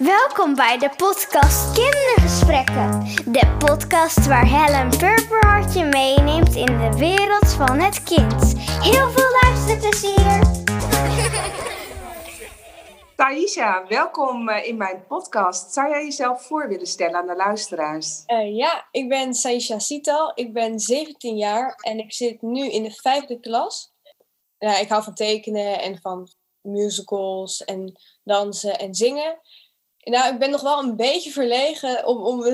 Welkom bij de podcast Kindergesprekken. De podcast waar Helen Purperhart je meeneemt in de wereld van het kind. Heel veel luisterplezier! Thaisa, welkom eh, in mijn podcast. Zou jij jezelf voor willen stellen aan de luisteraars? Uh, ja, ik ben Saisha Sital. Ik ben 17 jaar en ik zit nu in de vijfde klas. Ja, ik hou van tekenen en van musicals en dansen en zingen. Nou, ik ben nog wel een beetje verlegen om, om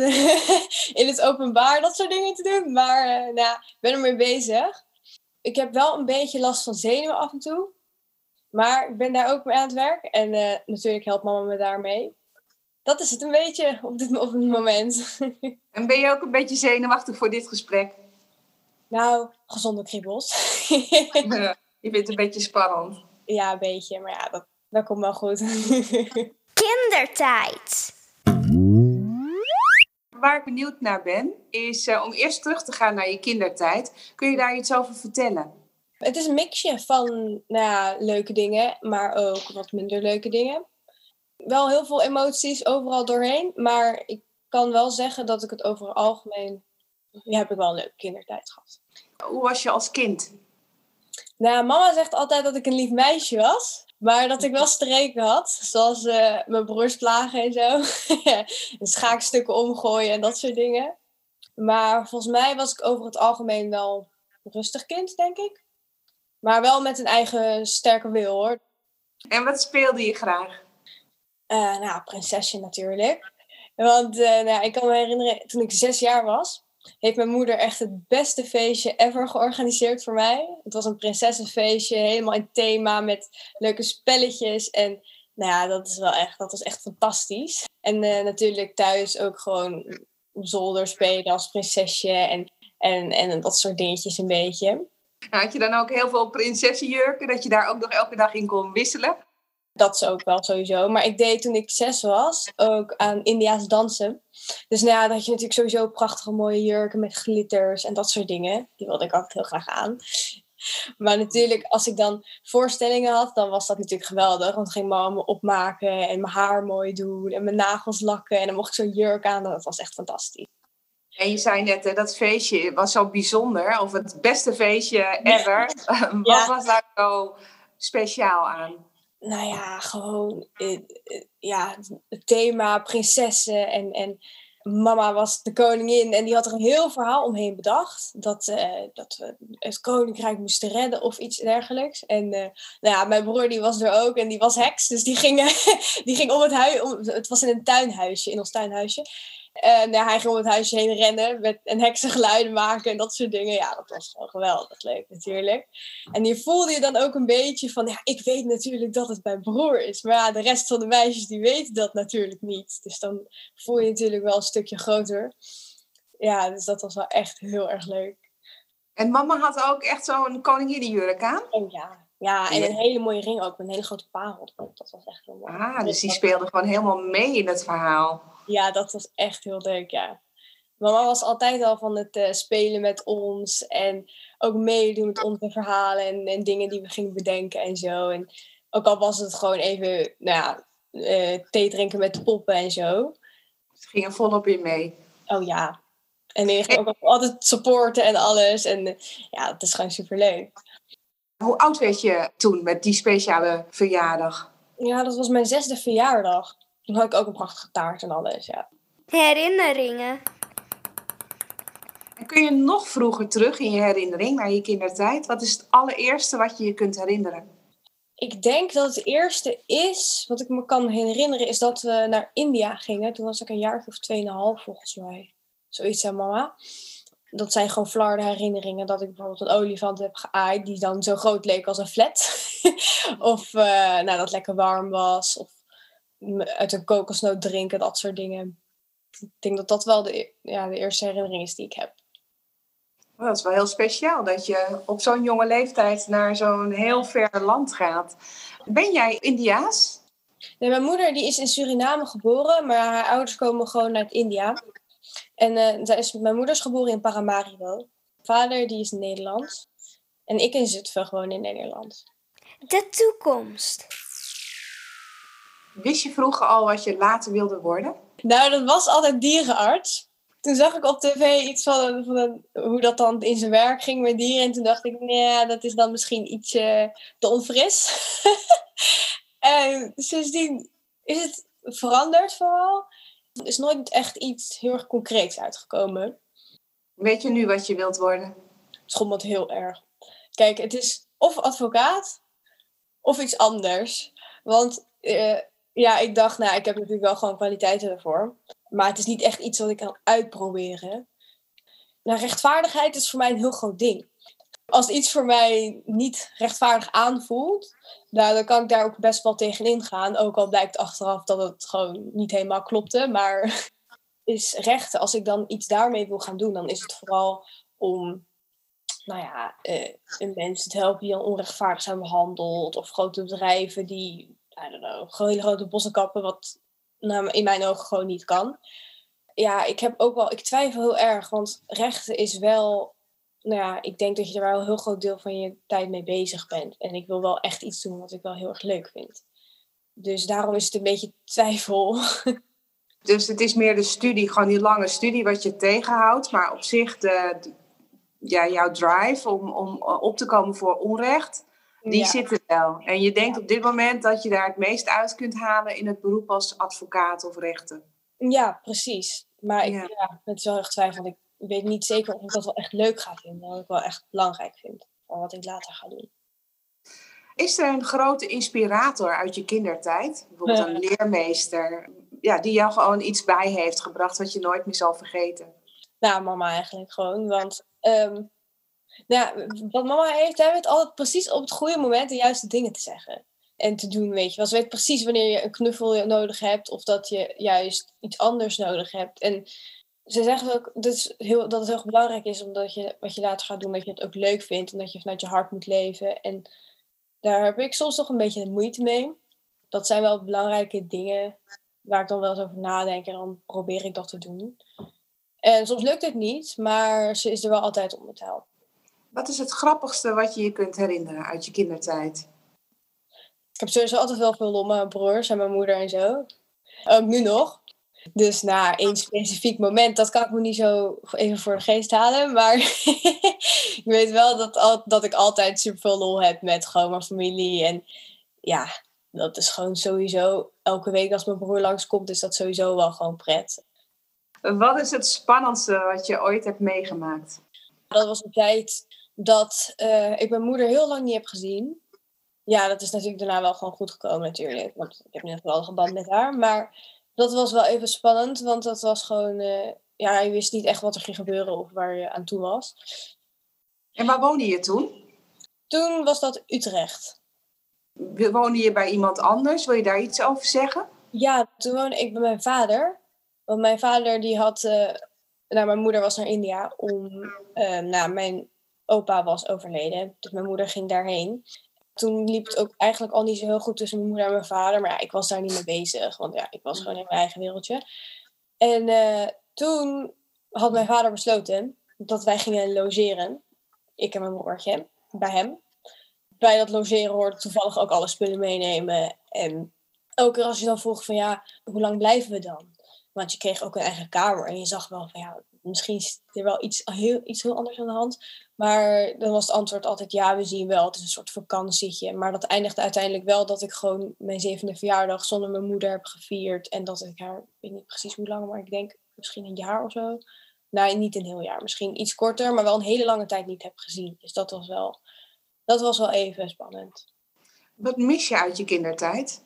in het openbaar dat soort dingen te doen. Maar uh, nou, ik ben ermee bezig. Ik heb wel een beetje last van zenuwen af en toe. Maar ik ben daar ook mee aan het werk. En uh, natuurlijk helpt mama me daarmee. Dat is het een beetje op dit, op het moment. en ben je ook een beetje zenuwachtig voor dit gesprek? Nou, gezonde kriebels. je vindt het een beetje spannend. Ja, een beetje. Maar ja, dat, dat komt wel goed. Kindertijd. Waar ik benieuwd naar ben, is uh, om eerst terug te gaan naar je kindertijd. Kun je daar iets over vertellen? Het is een mixje van nou ja, leuke dingen, maar ook wat minder leuke dingen. Wel heel veel emoties overal doorheen, maar ik kan wel zeggen dat ik het over het algemeen... Ja, heb ik wel een leuke kindertijd gehad. Hoe was je als kind? Nou, mama zegt altijd dat ik een lief meisje was. Maar dat ik wel streken had. Zoals uh, mijn broers plagen en zo. Schaakstukken omgooien en dat soort dingen. Maar volgens mij was ik over het algemeen wel een rustig kind, denk ik. Maar wel met een eigen sterke wil hoor. En wat speelde je graag? Uh, nou, prinsesje natuurlijk. Want uh, nou, ik kan me herinneren, toen ik zes jaar was, heeft mijn moeder echt het beste feestje ever georganiseerd voor mij. Het was een prinsessenfeestje, helemaal in thema met leuke spelletjes. En nou ja, dat, is wel echt, dat was echt fantastisch. En uh, natuurlijk thuis ook gewoon zolder spelen als prinsesje en, en, en dat soort dingetjes een beetje. Had je dan ook heel veel prinsessenjurken, dat je daar ook nog elke dag in kon wisselen? Dat is ook wel sowieso. Maar ik deed toen ik zes was ook aan India's dansen. Dus nou ja, dan had je natuurlijk sowieso prachtige mooie jurken met glitters en dat soort dingen. Die wilde ik altijd heel graag aan. Maar natuurlijk, als ik dan voorstellingen had, dan was dat natuurlijk geweldig. Want dan ging mama me opmaken en mijn haar mooi doen en mijn nagels lakken. En dan mocht ik zo'n jurk aan. Dat was echt fantastisch. En je zei net, dat feestje was zo bijzonder. Of het beste feestje ever. Wat was daar zo speciaal aan? Nou ja, gewoon uh, ja, het thema prinsessen en, en mama was de koningin en die had er een heel verhaal omheen bedacht. Dat, uh, dat we het koninkrijk moesten redden of iets dergelijks. En nou ja, mijn broer die was er ook en die was heks. Dus die ging, die ging om het huis. Het was in een tuinhuisje, in ons tuinhuisje. En ja, hij ging om het huisje heen rennen met, en heksengeluiden maken en dat soort dingen. Ja, dat was gewoon geweldig leuk natuurlijk. En hier voelde je dan ook een beetje van, ja, ik weet natuurlijk dat het mijn broer is. Maar ja, de rest van de meisjes die weten dat natuurlijk niet. Dus dan voel je, je natuurlijk wel een stukje groter. Ja, dus dat was wel echt heel erg leuk. En mama had ook echt zo'n koninginnenjurk aan? Oh ja, ja, en een hele mooie ring ook, met een hele grote parel. Dat was echt heel mooi. Ah, dus die speelde gewoon helemaal mee in het verhaal. Ja, dat was echt heel leuk, ja. Mama was altijd al van het uh, spelen met ons en ook meedoen met onze verhalen en, en dingen die we gingen bedenken en zo. En ook al was het gewoon even, nou ja, uh, thee drinken met de poppen en zo. Ze gingen volop in mee. Oh ja. En die ging ook altijd supporten en alles. En uh, ja, dat is gewoon superleuk. Hoe oud werd je toen met die speciale verjaardag? Ja, dat was mijn zesde verjaardag. Toen had ik ook een prachtige taart en alles, ja. Herinneringen. En kun je nog vroeger terug in je herinnering naar je kindertijd? Wat is het allereerste wat je je kunt herinneren? Ik denk dat het eerste is, wat ik me kan herinneren, is dat we naar India gingen. Toen was ik een jaar of tweeënhalf volgens mij. Zoiets aan mama dat zijn gewoon flarde herinneringen. Dat ik bijvoorbeeld een olifant heb geaaid die dan zo groot leek als een flat. of uh, nou, dat lekker warm was. Of uit een kokosnoot drinken, dat soort dingen. Ik denk dat dat wel de, e-, ja, de eerste herinnering is die ik heb. Dat is wel heel speciaal dat je op zo'n jonge leeftijd naar zo'n heel ver land gaat. Ben jij Indiaas? Nee, mijn moeder die is in Suriname geboren, maar haar ouders komen gewoon uit India. En uh, zij is, mijn moeder is geboren in Paramaribo. Mijn vader die is Nederlands. En ik in Zutphen gewoon in Nederland. De toekomst. Wist je vroeger al wat je later wilde worden? Nou, dat was altijd dierenarts. Toen zag ik op tv iets van, van hoe dat dan in zijn werk ging met dieren. En toen dacht ik, nee, dat is dan misschien iets te onfris. en sindsdien is het veranderd vooral. Er is nooit echt iets heel erg concreets uitgekomen. Weet je nu wat je wilt worden? Het schommelt heel erg. Kijk, het is of advocaat of iets anders. Want uh, ja, ik dacht, nou, ik heb natuurlijk wel gewoon kwaliteiten ervoor. Maar het is niet echt iets wat ik kan uitproberen. Nou, rechtvaardigheid is voor mij een heel groot ding. Als iets voor mij niet rechtvaardig aanvoelt, nou, dan kan ik daar ook best wel tegenin gaan. Ook al blijkt achteraf dat het gewoon niet helemaal klopte. Maar is rechten, als ik dan iets daarmee wil gaan doen, dan is het vooral om nou ja, uh, mensen te helpen die dan onrechtvaardig zijn behandeld. Of grote bedrijven die, I know, hele grote bossen kappen, wat in mijn ogen gewoon niet kan. Ja, ik heb ook wel, ik twijfel heel erg, want rechten is wel, nou ja, ik denk dat je er wel een heel groot deel van je tijd mee bezig bent. En ik wil wel echt iets doen wat ik wel heel erg leuk vind. Dus daarom is het een beetje twijfel. Dus het is meer de studie, gewoon die lange studie wat je tegenhoudt. Maar op zich, de, ja, jouw drive om, om op te komen voor onrecht, die zit er wel. En je denkt op dit moment dat je daar het meest uit kunt halen in het beroep als advocaat of rechter. Ja, precies. Maar ik, ja. het is wel echt twijfel. Ik weet niet zeker of ik dat wel echt leuk ga vinden. Wat ik wel echt belangrijk vind. Van wat ik later ga doen. Is er een grote inspirator uit je kindertijd? Bijvoorbeeld een leermeester. Ja, die jou gewoon iets bij heeft gebracht wat je nooit meer zal vergeten. Nou, mama eigenlijk gewoon. Want um, nou, wat mama heeft, hij weet altijd precies op het goede moment de juiste dingen te zeggen. En te doen, weet je wel. Ze weet precies wanneer je een knuffel nodig hebt of dat je juist iets anders nodig hebt. En ze zeggen ook dat, heel, dat het heel belangrijk is omdat je wat je later gaat doen, dat je het ook leuk vindt en dat je vanuit je hart moet leven. En daar heb ik soms toch een beetje moeite mee. Dat zijn wel belangrijke dingen waar ik dan wel eens over nadenk en dan probeer ik dat te doen. En soms lukt het niet, maar ze is er wel altijd om het helpen. Wat is het grappigste wat je je kunt herinneren uit je kindertijd? Ik heb sowieso altijd wel veel lol met mijn broers en mijn moeder en zo. Ook nu nog. Dus na nou, één specifiek moment, dat kan ik me niet zo even voor de geest halen. Maar ik weet wel dat, al, dat ik altijd super veel lol heb met gewoon mijn familie. En ja, dat is gewoon sowieso elke week als mijn broer langskomt, is dat sowieso wel gewoon pret. Wat is het spannendste wat je ooit hebt meegemaakt? Dat was een tijd dat uh, ik mijn moeder heel lang niet heb gezien. Ja, dat is natuurlijk daarna wel gewoon goed gekomen natuurlijk. Want ik heb nu een geweldige band met haar. Maar dat was wel even spannend. Want dat was gewoon... Uh, ja, je wist niet echt wat er ging gebeuren of waar je aan toe was. En waar woonde je toen? Toen was dat Utrecht. Woonde je bij iemand anders? Wil je daar iets over zeggen? Ja, toen woonde ik bij mijn vader. Want mijn vader die had... Uh, nou, mijn moeder was naar India om... Uh, nou, mijn opa was overleden. Dus mijn moeder ging daarheen. Toen liep het ook eigenlijk al niet zo heel goed tussen mijn moeder en mijn vader. Maar ja, ik was daar niet mee bezig. Want ja, ik was gewoon in mijn eigen wereldje. En uh, toen had mijn vader besloten dat wij gingen logeren. Ik en mijn broertje. Bij hem. Bij dat logeren hoorde toevallig ook alle spullen meenemen. En elke keer als je dan vroeg van ja, hoe lang blijven we dan? Want je kreeg ook een eigen kamer. En je zag wel van ja, misschien is er wel iets heel, iets heel anders aan de hand. Maar dan was het antwoord altijd ja, we zien wel. Het is een soort vakantietje. Maar dat eindigde uiteindelijk wel dat ik gewoon mijn zevende verjaardag zonder mijn moeder heb gevierd. En dat ik haar, ik weet niet precies hoe lang, maar ik denk misschien een jaar of zo. Nee, niet een heel jaar. Misschien iets korter, maar wel een hele lange tijd niet heb gezien. Dus dat was wel, dat was wel even spannend. Wat mis je uit je kindertijd?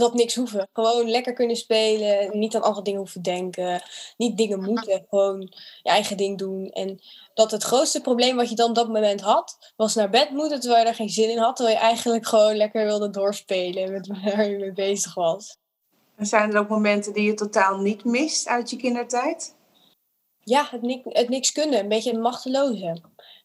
Dat niks hoeven. Gewoon lekker kunnen spelen, niet aan andere dingen hoeven denken, niet dingen moeten, gewoon je eigen ding doen. En dat het grootste probleem wat je dan op dat moment had, was naar bed moeten terwijl je er geen zin in had, terwijl je eigenlijk gewoon lekker wilde doorspelen met waar je mee bezig was. En zijn er ook momenten die je totaal niet mist uit je kindertijd? Ja, het, het niks kunnen, een beetje machteloze.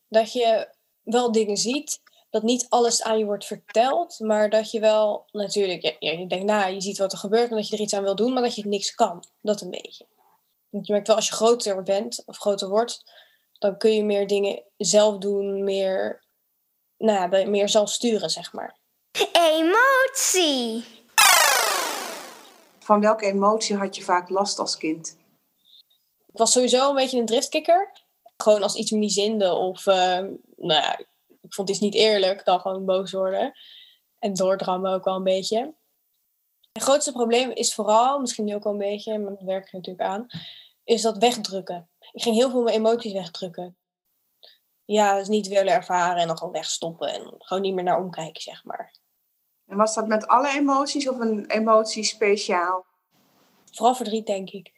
Dat je wel dingen ziet, dat niet alles aan je wordt verteld, maar dat je wel natuurlijk, je, je denkt na, je ziet wat er gebeurt en dat je er iets aan wil doen, maar dat je niks kan. Dat een beetje. Want je merkt wel als je groter bent of groter wordt, dan kun je meer dingen zelf doen, meer, nou ja, meer zelf sturen, zeg maar. Emotie. van welke emotie had je vaak last als kind? Ik was sowieso een beetje een driftkikker. Gewoon als iets me niet zinde of, uh, nou ja, ik vond iets niet eerlijk, dan gewoon boos worden. En doordrammen ook wel een beetje. Het grootste probleem is vooral, misschien nu ook wel een beetje, maar dat werk ik natuurlijk aan, is dat wegdrukken. Ik ging heel veel mijn emoties wegdrukken. Ja, dus niet willen ervaren en dan gewoon wegstoppen en gewoon niet meer naar omkijken, zeg maar. En was dat met alle emoties of een emotie speciaal? Vooral verdriet, denk ik.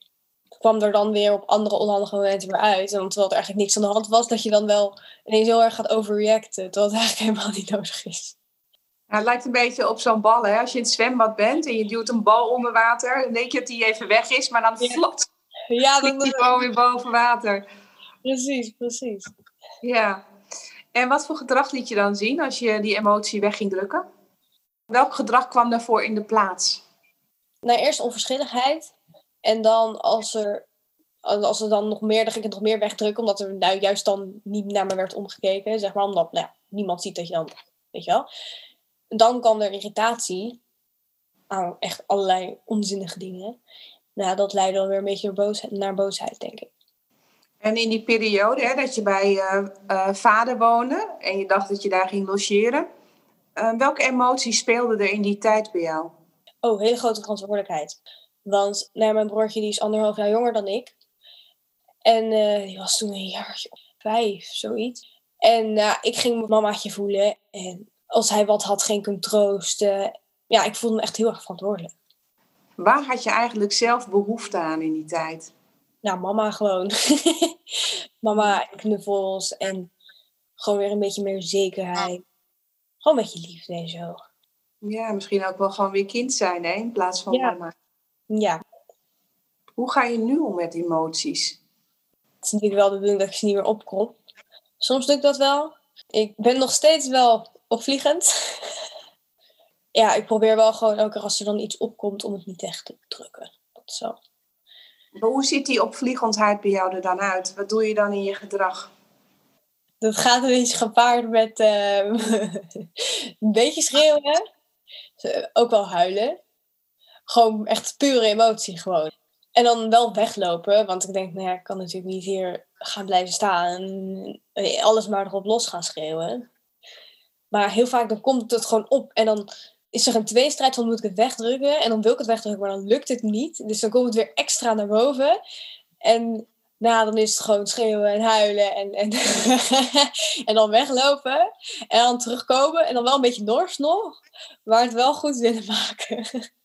Kwam er dan weer op andere onhandige momenten weer uit. En terwijl er eigenlijk niks aan de hand was, dat je dan wel ineens heel erg gaat overreacten. Terwijl het eigenlijk helemaal niet nodig is. het lijkt een beetje op zo'n bal. Hè? Als je in het zwembad bent en je duwt een bal onder water, dan denk je dat die even weg is, maar dan ja. vlot. Ja, dan die gewoon weer boven water. Precies, precies. Ja. En wat voor gedrag liet je dan zien als je die emotie weg ging drukken? Welk gedrag kwam daarvoor in de plaats? Nou, eerst onverschilligheid. En dan als er, als er dan nog meer, dan ging ik het nog meer wegdrukken. Omdat er nou juist dan niet naar me werd omgekeken. Zeg maar, omdat nou, niemand ziet dat je dan, weet je wel. Dan kwam er irritatie. Aan echt allerlei onzinnige dingen. Nou, dat leidde dan weer een beetje naar boosheid, naar boosheid denk ik. En in die periode hè, dat je bij uh, uh, vader woonde en je dacht dat je daar ging logeren, uh, welke emoties speelden er in die tijd bij jou? Oh, hele grote verantwoordelijkheid. Want nou, mijn broertje die is anderhalf jaar jonger dan ik. En die was toen een jaar vijf, zoiets. En ik ging mijn mamaatje voelen. En als hij wat had, ging ik hem troosten. Ja, ik voelde me echt heel erg verantwoordelijk. Waar had je eigenlijk zelf behoefte aan in die tijd? Nou, mama gewoon. mama knuffels en gewoon weer een beetje meer zekerheid. Gewoon een beetje liefde en zo. Ja, misschien ook wel gewoon weer kind zijn, hè? In plaats van ja. mama. Ja. Hoe ga je nu om met emoties? Het is natuurlijk wel de bedoeling dat ik ze niet meer opkrop. Soms doe ik dat wel. Ik ben nog steeds wel opvliegend. ja, ik probeer wel gewoon elke keer als er dan iets opkomt om het niet echt te drukken. Dat zo. Maar hoe ziet die opvliegendheid bij jou er dan uit? Wat doe je dan in je gedrag? Dat gaat een beetje gepaard met uh, een beetje schreeuwen. Ook wel huilen. Gewoon echt pure emotie gewoon. En dan wel weglopen, want ik denk, nou ja, ik kan natuurlijk niet hier gaan blijven staan en alles maar erop los gaan schreeuwen. Maar heel vaak dan komt het gewoon op en dan is er een tweestrijd van moet ik het wegdrukken en dan wil ik het wegdrukken, maar dan lukt het niet. Dus dan komt het weer extra naar boven. En nou, dan is het gewoon schreeuwen en huilen en, en, en dan weglopen. En dan terugkomen en dan wel een beetje nors nog, maar het wel goed willen maken.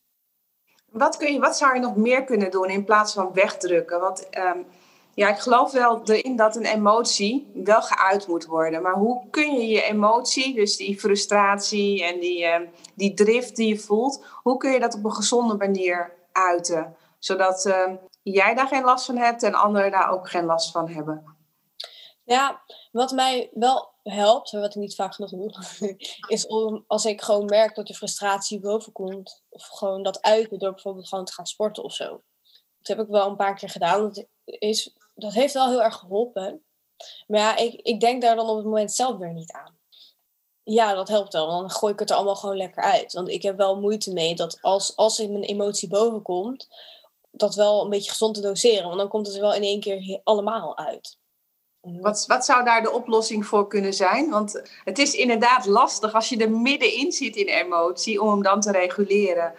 Wat, kun je, wat zou je nog meer kunnen doen in plaats van wegdrukken? Want um, ja, ik geloof wel erin dat een emotie wel geuit moet worden. Maar hoe kun je je emotie, dus die frustratie en die, uh, die drift die je voelt, hoe kun je dat op een gezonde manier uiten? Zodat uh, jij daar geen last van hebt en anderen daar ook geen last van hebben. Ja, wat mij wel helpt, wat ik niet vaak genoeg doe, is om als ik gewoon merk dat de frustratie bovenkomt, of gewoon dat uiten door bijvoorbeeld gewoon te gaan sporten of zo. Dat heb ik wel een paar keer gedaan. Dat, is, dat heeft wel heel erg geholpen. Maar ja, ik, ik denk daar dan op het moment zelf weer niet aan. Ja, dat helpt wel. Dan gooi ik het er allemaal gewoon lekker uit. Want ik heb wel moeite mee dat als, als mijn emotie bovenkomt, dat wel een beetje gezond te doseren. Want dan komt het er wel in één keer allemaal uit. Wat, wat zou daar de oplossing voor kunnen zijn? Want het is inderdaad lastig als je er middenin zit in emotie om hem dan te reguleren.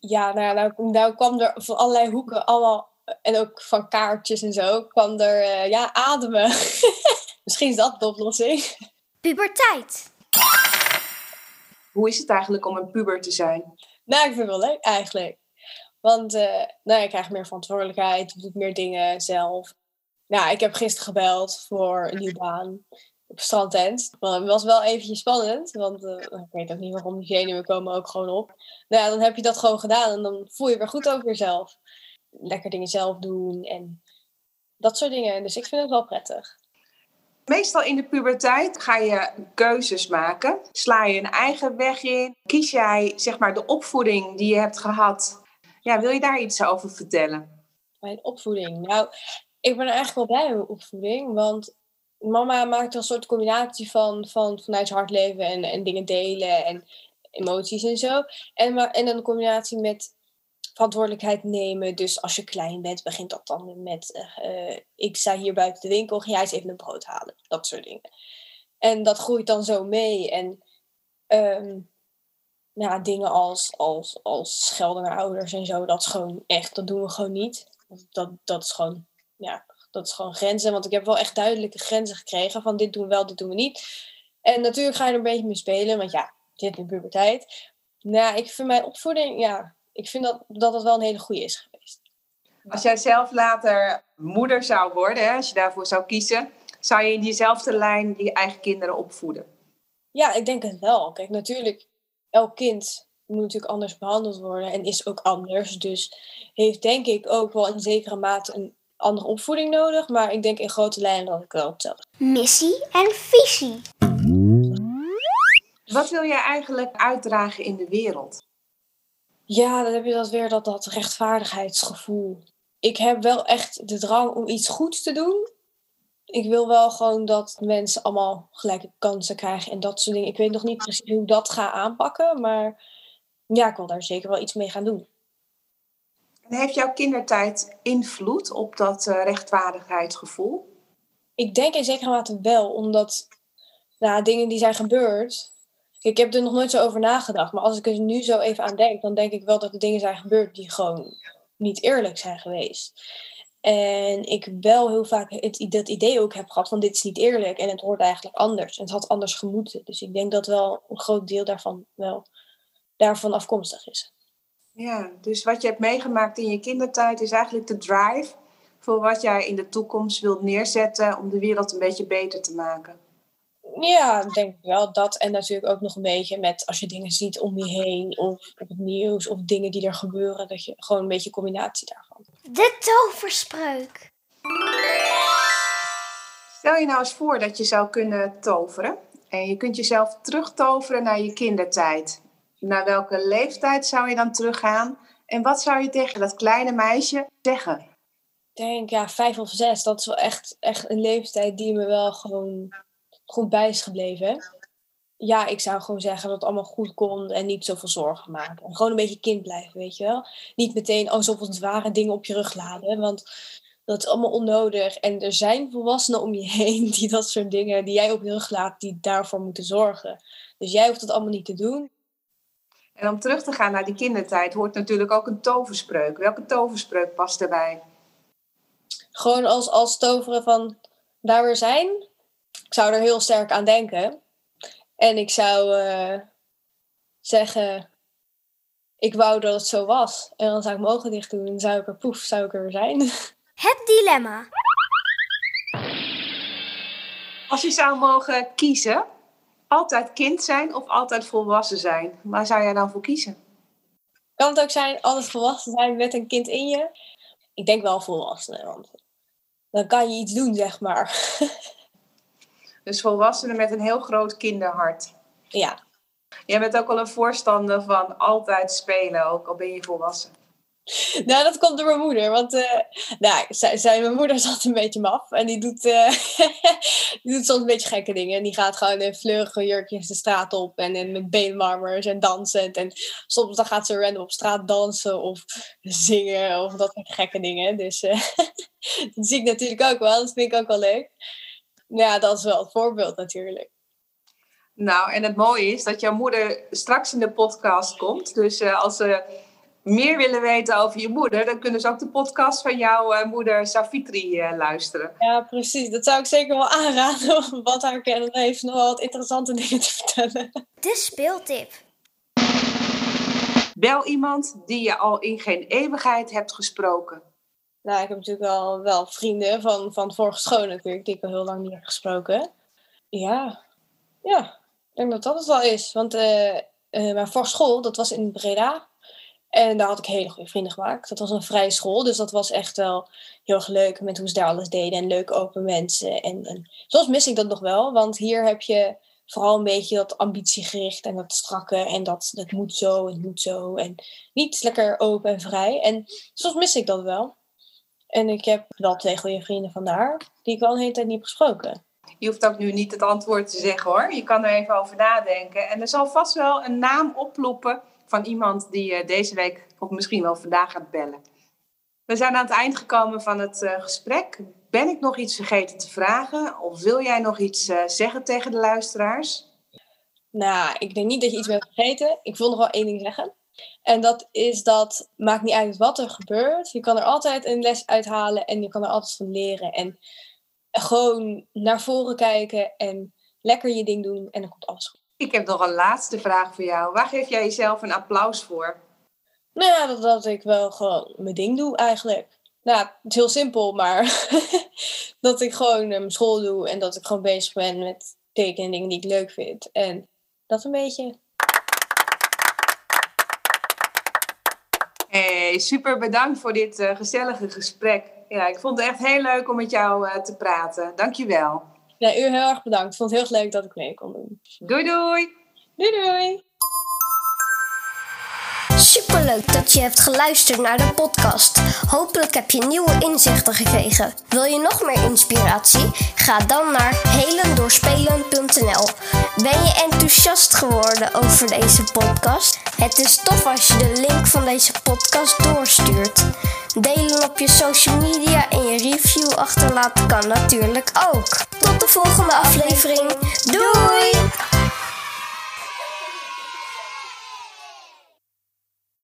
Ja, nou, nou, nou kwam er van allerlei hoeken allemaal, en ook van kaartjes en zo, kwam er, uh, ja, ademen. Misschien is dat de oplossing. Puberteit. Hoe is het eigenlijk om een puber te zijn? Nou, ik vind het wel leuk eigenlijk. Want uh, nou, ik krijg meer verantwoordelijkheid, ik doe meer dingen zelf. Nou, ik heb gisteren gebeld voor een nieuwe baan op strandtent. Maar het was wel eventjes spannend, want uh, ik weet ook niet waarom die zenuwen komen ook gewoon op. Nou ja, dan heb je dat gewoon gedaan en dan voel je weer goed over jezelf. Lekker dingen zelf doen en dat soort dingen. Dus ik vind het wel prettig. Meestal in de puberteit ga je keuzes maken. Sla je een eigen weg in? Kies jij zeg maar de opvoeding die je hebt gehad? Ja, wil je daar iets over vertellen? Mijn opvoeding? Nou, ik ben er eigenlijk wel blij met mijn opvoeding. Want mama maakt een soort combinatie van, van vanuit hart leven en, en dingen delen en emoties en zo. En, maar, en een combinatie met verantwoordelijkheid nemen. Dus als je klein bent, begint dat dan met: uh, ik sta hier buiten de winkel, ga jij eens even een brood halen. Dat soort dingen. En dat groeit dan zo mee. En um, ja, dingen als, als, als schelden naar ouders en zo, dat is gewoon echt, dat doen we gewoon niet. Dat, dat is gewoon, ja, dat is gewoon grenzen. Want ik heb wel echt duidelijke grenzen gekregen van dit doen we wel, dit doen we niet. En natuurlijk ga je er een beetje mee spelen, want ja, dit in puberteit. Nou, ik vind mijn opvoeding, ja, ik vind dat, dat het wel een hele goede is geweest. Als jij zelf later moeder zou worden, hè, als je daarvoor zou kiezen, zou je in diezelfde lijn je eigen kinderen opvoeden? Ja, ik denk het wel. Kijk, natuurlijk, elk kind moet natuurlijk anders behandeld worden en is ook anders. Dus heeft denk ik ook wel in zekere mate een andere opvoeding nodig. Maar ik denk in grote lijnen dat ik wel hetzelfde. Missie en visie. Wat wil jij eigenlijk uitdragen in de wereld? Ja, dan heb je dat weer, dat, dat rechtvaardigheidsgevoel. Ik heb wel echt de drang om iets goeds te doen. Ik wil wel gewoon dat mensen allemaal gelijke kansen krijgen en dat soort dingen. Ik weet nog niet precies hoe ik dat ga aanpakken, maar ja, ik wil daar zeker wel iets mee gaan doen. En heeft jouw kindertijd invloed op dat uh, rechtvaardigheidsgevoel? Ik denk in zekere mate wel, omdat nou, dingen die zijn gebeurd, ik heb er nog nooit zo over nagedacht, maar als ik er nu zo even aan denk, dan denk ik wel dat er dingen zijn gebeurd die gewoon niet eerlijk zijn geweest. En ik wel heel vaak het, dat idee ook heb gehad van dit is niet eerlijk en het hoort eigenlijk anders. En het had anders gemoeten. Dus ik denk dat wel een groot deel daarvan wel daarvan afkomstig is. Ja, dus wat je hebt meegemaakt in je kindertijd is eigenlijk de drive voor wat jij in de toekomst wilt neerzetten om de wereld een beetje beter te maken. Ja, denk ik wel. Dat en natuurlijk ook nog een beetje met als je dingen ziet om je heen of op het nieuws of dingen die er gebeuren, dat je gewoon een beetje combinatie daarvan. De toverspreuk. Stel je nou eens voor dat je zou kunnen toveren en je kunt jezelf terugtoveren naar je kindertijd. Naar welke leeftijd zou je dan teruggaan en wat zou je tegen dat kleine meisje zeggen? Ik denk ja, vijf of zes. Dat is wel echt, echt een leeftijd die me wel gewoon goed bij is gebleven. Ja, ik zou gewoon zeggen dat het allemaal goed kon en niet zoveel zorgen maken. gewoon een beetje kind blijven, weet je wel. Niet meteen alsof het zware dingen op je rug laden, want dat is allemaal onnodig. En er zijn volwassenen om je heen die dat soort dingen, die jij op je rug laat, die daarvoor moeten zorgen. Dus jij hoeft dat allemaal niet te doen. En om terug te gaan naar die kindertijd hoort natuurlijk ook een toverspreuk. Welke toverspreuk past erbij? Gewoon als, als toveren van daar weer zijn, ik zou er heel sterk aan denken. En ik zou uh, zeggen, ik wou dat het zo was. En dan zou ik mijn ogen dicht doen en zou ik er poef, zou ik er zijn. Het dilemma. Als je zou mogen kiezen, altijd kind zijn of altijd volwassen zijn, waar zou jij dan voor kiezen? Kan het ook zijn altijd volwassen zijn met een kind in je? Ik denk wel volwassen, want dan kan je iets doen, zeg maar. Dus volwassenen met een heel groot kinderhart. Ja. Jij bent ook wel een voorstander van altijd spelen, ook al ben je volwassen. Nou, dat komt door mijn moeder. Want uh, nou, zij, zij, mijn moeder is altijd een beetje maf. En die doet, uh, die doet soms een beetje gekke dingen. En die gaat gewoon in vleugige jurkjes de straat op. En, en met beenwarmers en dansend. En soms dan gaat ze random op straat dansen of zingen. Of dat soort gekke dingen. Dus uh, dat zie ik natuurlijk ook wel. Dat vind ik ook wel leuk. Ja, dat is wel het voorbeeld natuurlijk. Nou, en het mooie is dat jouw moeder straks in de podcast komt. Dus als ze meer willen weten over je moeder, dan kunnen ze ook de podcast van jouw uh, moeder Savitri uh, luisteren. Ja, precies. Dat zou ik zeker wel aanraden, want haar kennen heeft nog wel wat interessante dingen te vertellen. De speeltip. Bel iemand die je al in geen eeuwigheid hebt gesproken. Nou, ik heb natuurlijk wel, wel vrienden van, van vorige school natuurlijk, die ik al heel lang niet heb gesproken. Ja, ja, ik denk dat dat het wel is. Want uh, uh, mijn vorige school, dat was in Breda. En daar had ik hele goede vrienden gemaakt. Dat was een vrije school, dus dat was echt wel heel erg leuk met hoe ze daar alles deden. En leuke open mensen. En, en soms mis ik dat nog wel, want hier heb je vooral een beetje dat ambitiegericht en dat strakke. En dat, dat moet zo en moet zo. En niet lekker open en vrij. En soms mis ik dat wel. En ik heb wel twee goede vrienden vandaar, die ik al een hele tijd niet heb gesproken. Je hoeft ook nu niet het antwoord te zeggen hoor. Je kan er even over nadenken. En er zal vast wel een naam oploppen van iemand die je deze week of misschien wel vandaag gaat bellen. We zijn aan het eind gekomen van het uh, gesprek. Ben ik nog iets vergeten te vragen? Of wil jij nog iets uh, zeggen tegen de luisteraars? Nou, ik denk niet dat je iets bent vergeten. Ik wil nog wel één ding zeggen. En dat is dat, maakt niet uit wat er gebeurt. Je kan er altijd een les uithalen en je kan er altijd van leren. En gewoon naar voren kijken en lekker je ding doen en dan komt alles goed. Ik heb nog een laatste vraag voor jou. Waar geef jij jezelf een applaus voor? Nou ja, dat, dat ik wel gewoon mijn ding doe eigenlijk. Nou, het is heel simpel, maar dat ik gewoon eh, mijn school doe en dat ik gewoon bezig ben met tekenen en dingen die ik leuk vind. En dat een beetje. Hey, super bedankt voor dit uh, gezellige gesprek. Ja, ik vond het echt heel leuk om met jou uh, te praten. Dankjewel. Ja, u heel erg bedankt. Ik vond het heel leuk dat ik mee kon doen. Doei doei. Doei doei. Superleuk dat je hebt geluisterd naar de podcast. Hopelijk heb je nieuwe inzichten gekregen. Wil je nog meer inspiratie? Ga dan naar helendoorspelen.nl. Ben je enthousiast geworden over deze podcast? Het is tof als je de link van deze podcast doorstuurt. Delen op je social media en je review achterlaten kan natuurlijk ook. Tot de volgende aflevering. Doei!